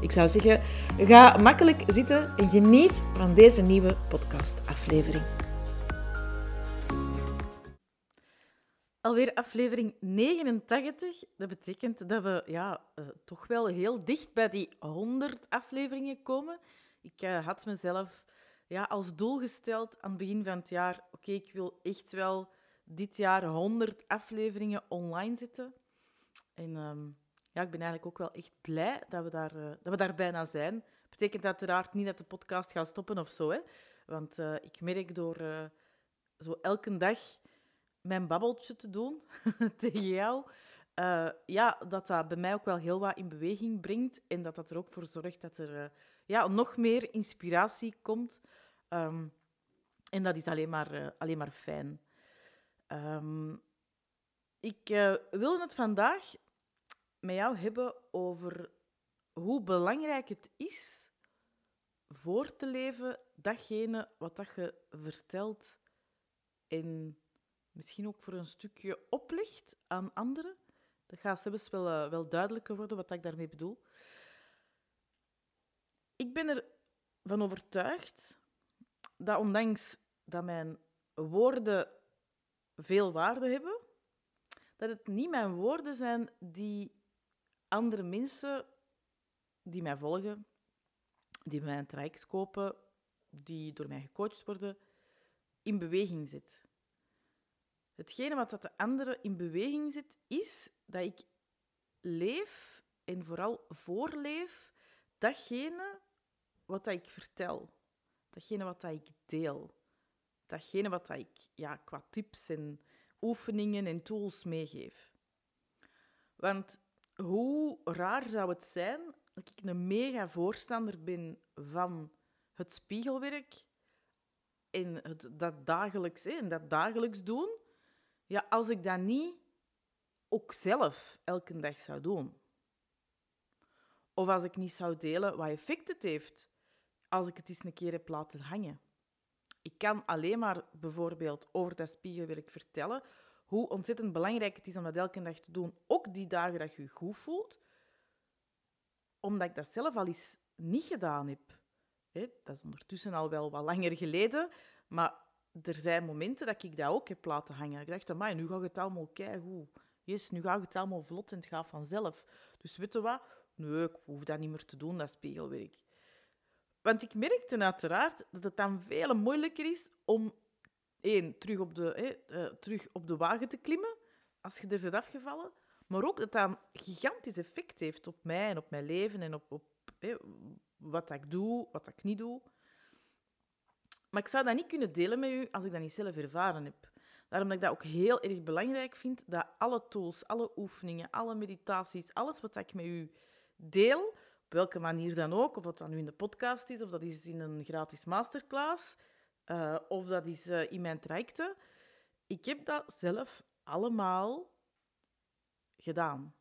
Ik zou zeggen, ga makkelijk zitten en geniet van deze nieuwe podcastaflevering. Alweer aflevering 89. Dat betekent dat we ja, uh, toch wel heel dicht bij die 100 afleveringen komen. Ik uh, had mezelf ja, als doel gesteld aan het begin van het jaar: oké, ik wil echt wel dit jaar 100 afleveringen online zetten. En um, ja, ik ben eigenlijk ook wel echt blij dat we daar, uh, dat we daar bijna zijn. Betekent uiteraard niet dat de podcast gaat stoppen of zo. Hè? Want uh, ik merk door uh, zo elke dag mijn babbeltje te doen tegen jou, ja, dat dat bij mij ook wel heel wat in beweging brengt. En dat dat er ook voor zorgt dat er ja, nog meer inspiratie komt. Um, en dat is alleen maar, alleen maar fijn. Um, ik wilde het vandaag met jou hebben over hoe belangrijk het is voor te leven datgene wat dat je vertelt en misschien ook voor een stukje oplicht aan anderen. Dat gaat zelfs wel, uh, wel duidelijker worden wat ik daarmee bedoel. Ik ben ervan overtuigd dat ondanks dat mijn woorden veel waarde hebben, dat het niet mijn woorden zijn die andere mensen die mij volgen, die mij een traject kopen, die door mij gecoacht worden, in beweging zit. Hetgene wat dat de andere in beweging zit, is dat ik leef en vooral voorleef datgene wat dat ik vertel. Datgene wat dat ik deel. Datgene wat dat ik ja, qua tips en oefeningen en tools meegeef. Want hoe raar zou het zijn dat ik een mega voorstander ben van het spiegelwerk en het, dat, dagelijks, en dat dagelijks doen, ja, als ik dat niet ook zelf elke dag zou doen. Of als ik niet zou delen wat effect het heeft als ik het eens een keer heb laten hangen. Ik kan alleen maar bijvoorbeeld over dat spiegelwerk vertellen hoe ontzettend belangrijk het is om dat elke dag te doen, ook die dagen dat je je goed voelt, omdat ik dat zelf al eens niet gedaan heb. dat is ondertussen al wel wat langer geleden, maar er zijn momenten dat ik dat ook heb laten hangen. Ik dacht, maar nu gaat het allemaal keigoed. Yes, nu gaat het allemaal vlot en het gaat vanzelf. Dus weet wat? Nee, ik hoef dat niet meer te doen, dat spiegelwerk. Want ik merkte uiteraard dat het dan veel moeilijker is om één, terug op, de, uh, terug op de wagen te klimmen, als je er zit afgevallen. Maar ook dat dat een gigantisch effect heeft op mij en op mijn leven en op, op wat ik doe, wat ik niet doe. Maar ik zou dat niet kunnen delen met u als ik dat niet zelf ervaren heb. Daarom dat ik dat ook heel erg belangrijk vind, dat alle tools, alle oefeningen, alle meditaties, alles wat ik met u deel, op welke manier dan ook, of dat dan nu in de podcast is, of dat is in een gratis masterclass, uh, of dat is uh, in mijn trajecten. Ik heb dat zelf allemaal gedaan.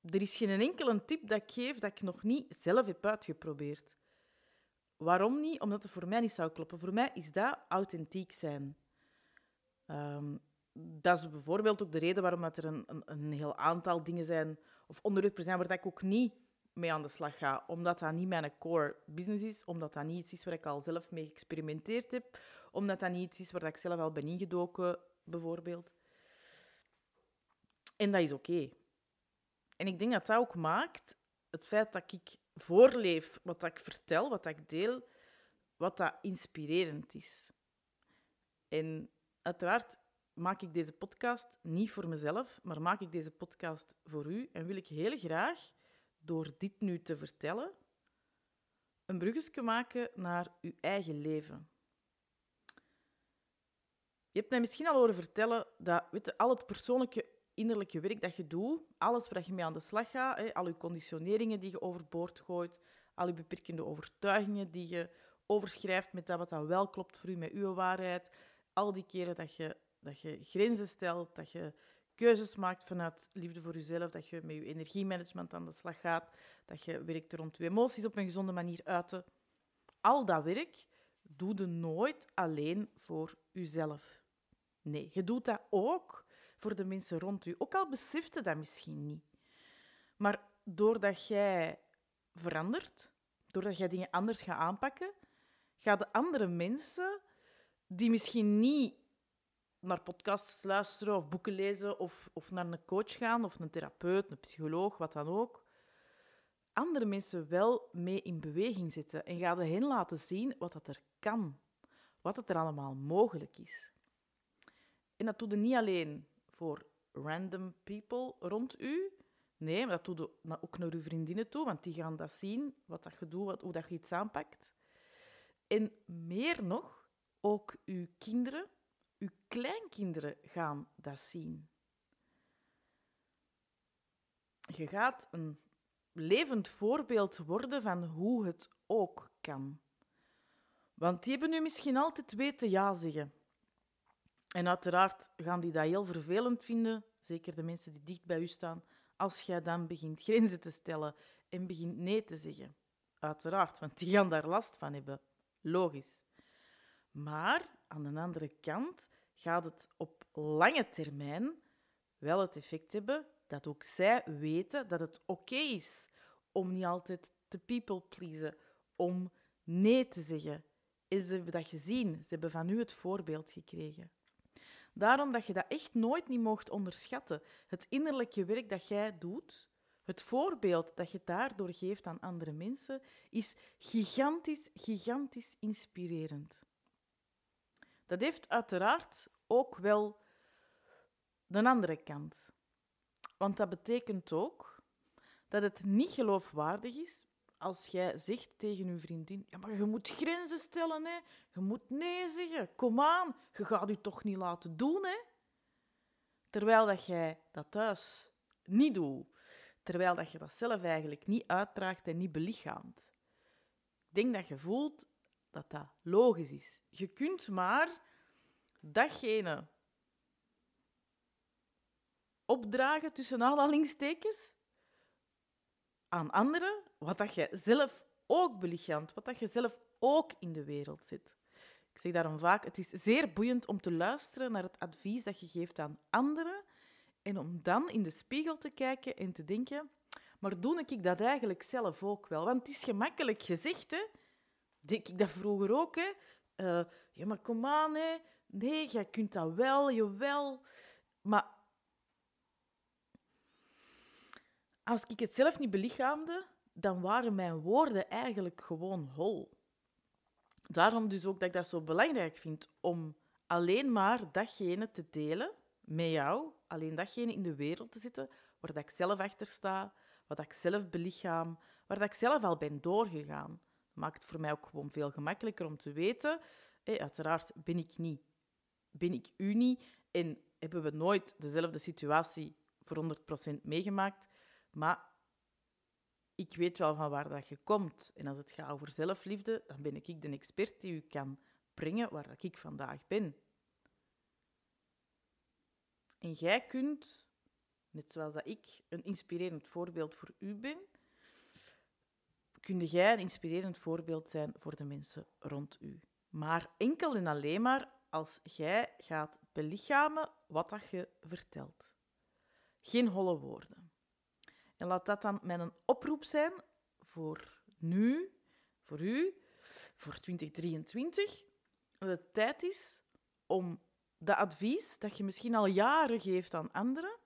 Er is geen enkele tip dat ik geef dat ik nog niet zelf heb uitgeprobeerd. Waarom niet? Omdat het voor mij niet zou kloppen. Voor mij is dat authentiek zijn. Um, dat is bijvoorbeeld ook de reden waarom dat er een, een, een heel aantal dingen zijn of onderwerpen zijn waar ik ook niet mee aan de slag ga. Omdat dat niet mijn core business is, omdat dat niet iets is waar ik al zelf mee geëxperimenteerd heb, omdat dat niet iets is waar ik zelf al ben ingedoken, bijvoorbeeld. En dat is oké. En ik denk dat dat ook maakt het feit dat ik voorleef wat ik vertel, wat ik deel, wat dat inspirerend is. En uiteraard maak ik deze podcast niet voor mezelf, maar maak ik deze podcast voor u en wil ik heel graag door dit nu te vertellen, een bruggetje maken naar uw eigen leven. Je hebt mij misschien al horen vertellen dat weet al het persoonlijke innerlijke werk dat je doet, alles waar je mee aan de slag gaat, hè, al je conditioneringen die je overboord gooit, al je beperkende overtuigingen die je overschrijft met dat wat dan wel klopt voor u, met uw waarheid. Al die keren dat je, dat je grenzen stelt, dat je keuzes maakt vanuit liefde voor jezelf, dat je met je energiemanagement aan de slag gaat, dat je werkt rond je emoties op een gezonde manier uiten. Al dat werk doe je nooit alleen voor jezelf. Nee, je doet dat ook voor de mensen rond u. Ook al besefte dat misschien niet. Maar doordat jij verandert, doordat jij dingen anders gaat aanpakken, gaan de andere mensen die misschien niet naar podcasts luisteren of boeken lezen of, of naar een coach gaan of een therapeut, een psycholoog, wat dan ook, andere mensen wel mee in beweging zetten en gaan hen laten zien wat dat er kan, wat het er allemaal mogelijk is. En dat doe je niet alleen voor random people rond u, nee, maar dat doe ook naar uw vriendinnen toe, want die gaan dat zien, wat dat je doet, wat, hoe dat je iets aanpakt. En meer nog, ook uw kinderen, uw kleinkinderen gaan dat zien. Je gaat een levend voorbeeld worden van hoe het ook kan. Want die hebben nu misschien altijd weten ja zeggen. En uiteraard gaan die dat heel vervelend vinden, zeker de mensen die dicht bij u staan, als jij dan begint grenzen te stellen en begint nee te zeggen. Uiteraard, want die gaan daar last van hebben. Logisch. Maar aan de andere kant gaat het op lange termijn wel het effect hebben dat ook zij weten dat het oké is om niet altijd te people pleasen, om nee te zeggen. En ze hebben dat gezien, ze hebben van u het voorbeeld gekregen. Daarom dat je dat echt nooit niet mocht onderschatten. Het innerlijke werk dat jij doet, het voorbeeld dat je daardoor geeft aan andere mensen, is gigantisch, gigantisch inspirerend. Dat heeft uiteraard ook wel de andere kant. Want dat betekent ook dat het niet geloofwaardig is als jij zegt tegen je vriendin: Ja, maar je moet grenzen stellen, hè? je moet nee zeggen. Kom aan, je gaat je toch niet laten doen. Hè? Terwijl dat jij dat thuis niet doet. Terwijl dat je dat zelf eigenlijk niet uitdraagt en niet belichaamt. Ik denk dat je voelt dat dat logisch is. Je kunt maar datgene opdragen tussen aanhalingstekens aan anderen, wat dat je zelf ook belichaamt, wat dat je zelf ook in de wereld zit. Ik zeg daarom vaak, het is zeer boeiend om te luisteren naar het advies dat je geeft aan anderen en om dan in de spiegel te kijken en te denken, maar doe ik dat eigenlijk zelf ook wel? Want het is gemakkelijk gezegd, hè. Denk ik dat vroeger ook, hè. Uh, ja, maar kom aan, hè. Nee, jij kunt dat wel, jawel. Maar als ik het zelf niet belichaamde, dan waren mijn woorden eigenlijk gewoon hol. Daarom dus ook dat ik dat zo belangrijk vind om alleen maar datgene te delen met jou, alleen datgene in de wereld te zetten waar dat ik zelf achter sta, wat ik zelf belichaam, waar dat ik zelf al ben doorgegaan. Maakt het voor mij ook gewoon veel gemakkelijker om te weten. uiteraard ben ik niet, ben ik u niet en hebben we nooit dezelfde situatie voor 100% meegemaakt. Maar ik weet wel van waar dat je komt. En als het gaat over zelfliefde, dan ben ik de expert die u kan brengen waar dat ik vandaag ben. En jij kunt, net zoals dat ik een inspirerend voorbeeld voor u ben, kun jij een inspirerend voorbeeld zijn voor de mensen rond u. Maar enkel en alleen maar als jij gaat belichamen wat dat je vertelt. Geen holle woorden. En laat dat dan mijn oproep zijn voor nu, voor u, voor 2023, dat het tijd is om dat advies dat je misschien al jaren geeft aan anderen,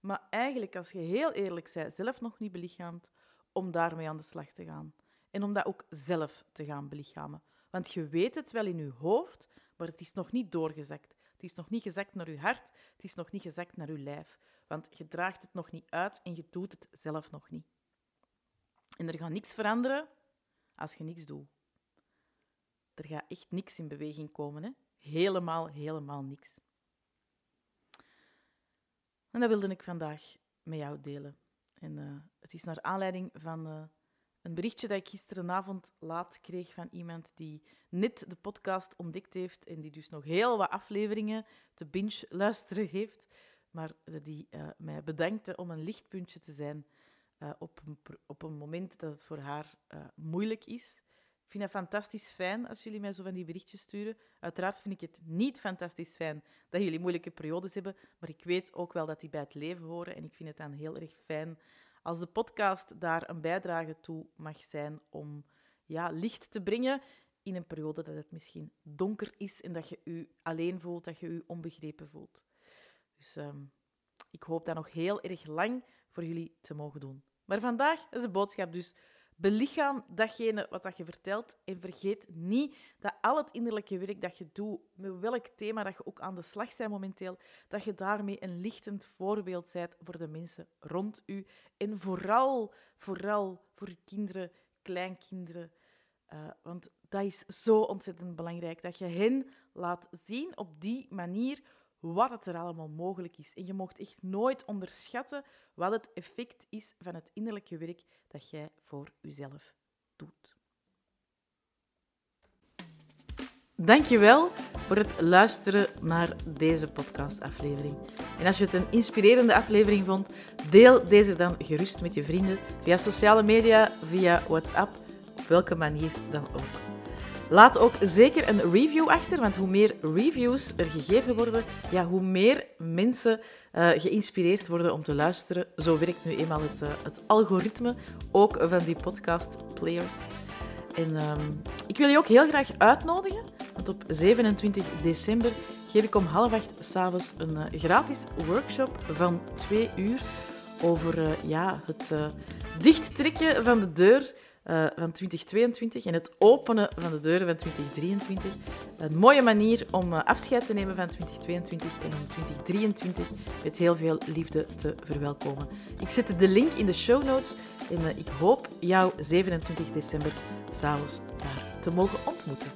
maar eigenlijk, als je heel eerlijk bent, zelf nog niet belichaamt, om daarmee aan de slag te gaan. En om dat ook zelf te gaan belichamen. Want je weet het wel in je hoofd, maar het is nog niet doorgezakt. Het is nog niet gezakt naar je hart, het is nog niet gezakt naar je lijf. Want je draagt het nog niet uit en je doet het zelf nog niet. En er gaat niks veranderen als je niks doet. Er gaat echt niks in beweging komen. Hè? Helemaal, helemaal niks. En dat wilde ik vandaag met jou delen. En uh, het is naar aanleiding van uh, een berichtje dat ik gisterenavond laat kreeg van iemand die net de podcast ontdekt heeft en die dus nog heel wat afleveringen te binge luisteren heeft, maar die uh, mij bedankte om een lichtpuntje te zijn op, een, op een moment dat het voor haar moeilijk is. Ik vind het fantastisch fijn als jullie mij zo van die berichtjes sturen. Uiteraard vind ik het niet fantastisch fijn dat jullie moeilijke periodes hebben, maar ik weet ook wel dat die bij het leven horen en ik vind het dan heel erg fijn als de podcast daar een bijdrage toe mag zijn om ja, licht te brengen in een periode dat het misschien donker is en dat je je alleen voelt, dat je je onbegrepen voelt. Dus um, ik hoop dat nog heel erg lang voor jullie te mogen doen. Maar vandaag is de boodschap dus Belichaam datgene wat dat je vertelt en vergeet niet dat al het innerlijke werk dat je doet, met welk thema dat je ook aan de slag bent momenteel, dat je daarmee een lichtend voorbeeld bent voor de mensen rond u. En vooral, vooral voor je kinderen, kleinkinderen. Uh, want dat is zo ontzettend belangrijk, dat je hen laat zien op die manier wat het er allemaal mogelijk is. En je mocht echt nooit onderschatten wat het effect is van het innerlijke werk dat jij voor jezelf doet. Dankjewel voor het luisteren naar deze podcastaflevering. En als je het een inspirerende aflevering vond, deel deze dan gerust met je vrienden via sociale media, via WhatsApp, op welke manier dan ook. Laat ook zeker een review achter, want hoe meer reviews er gegeven worden, ja, hoe meer mensen uh, geïnspireerd worden om te luisteren. Zo werkt nu eenmaal het, uh, het algoritme, ook van die podcast players. En um, ik wil je ook heel graag uitnodigen, want op 27 december geef ik om half acht s'avonds een uh, gratis workshop van twee uur over ja, het dichttrekken van de deur uh, van 2022 en het openen van de deuren van 2023. Een mooie manier om uh, afscheid te nemen van 2022 en om 2023 met heel veel liefde te verwelkomen. Ik zet de link in de show notes en uh, ik hoop jou 27 december s'avonds daar te mogen ontmoeten.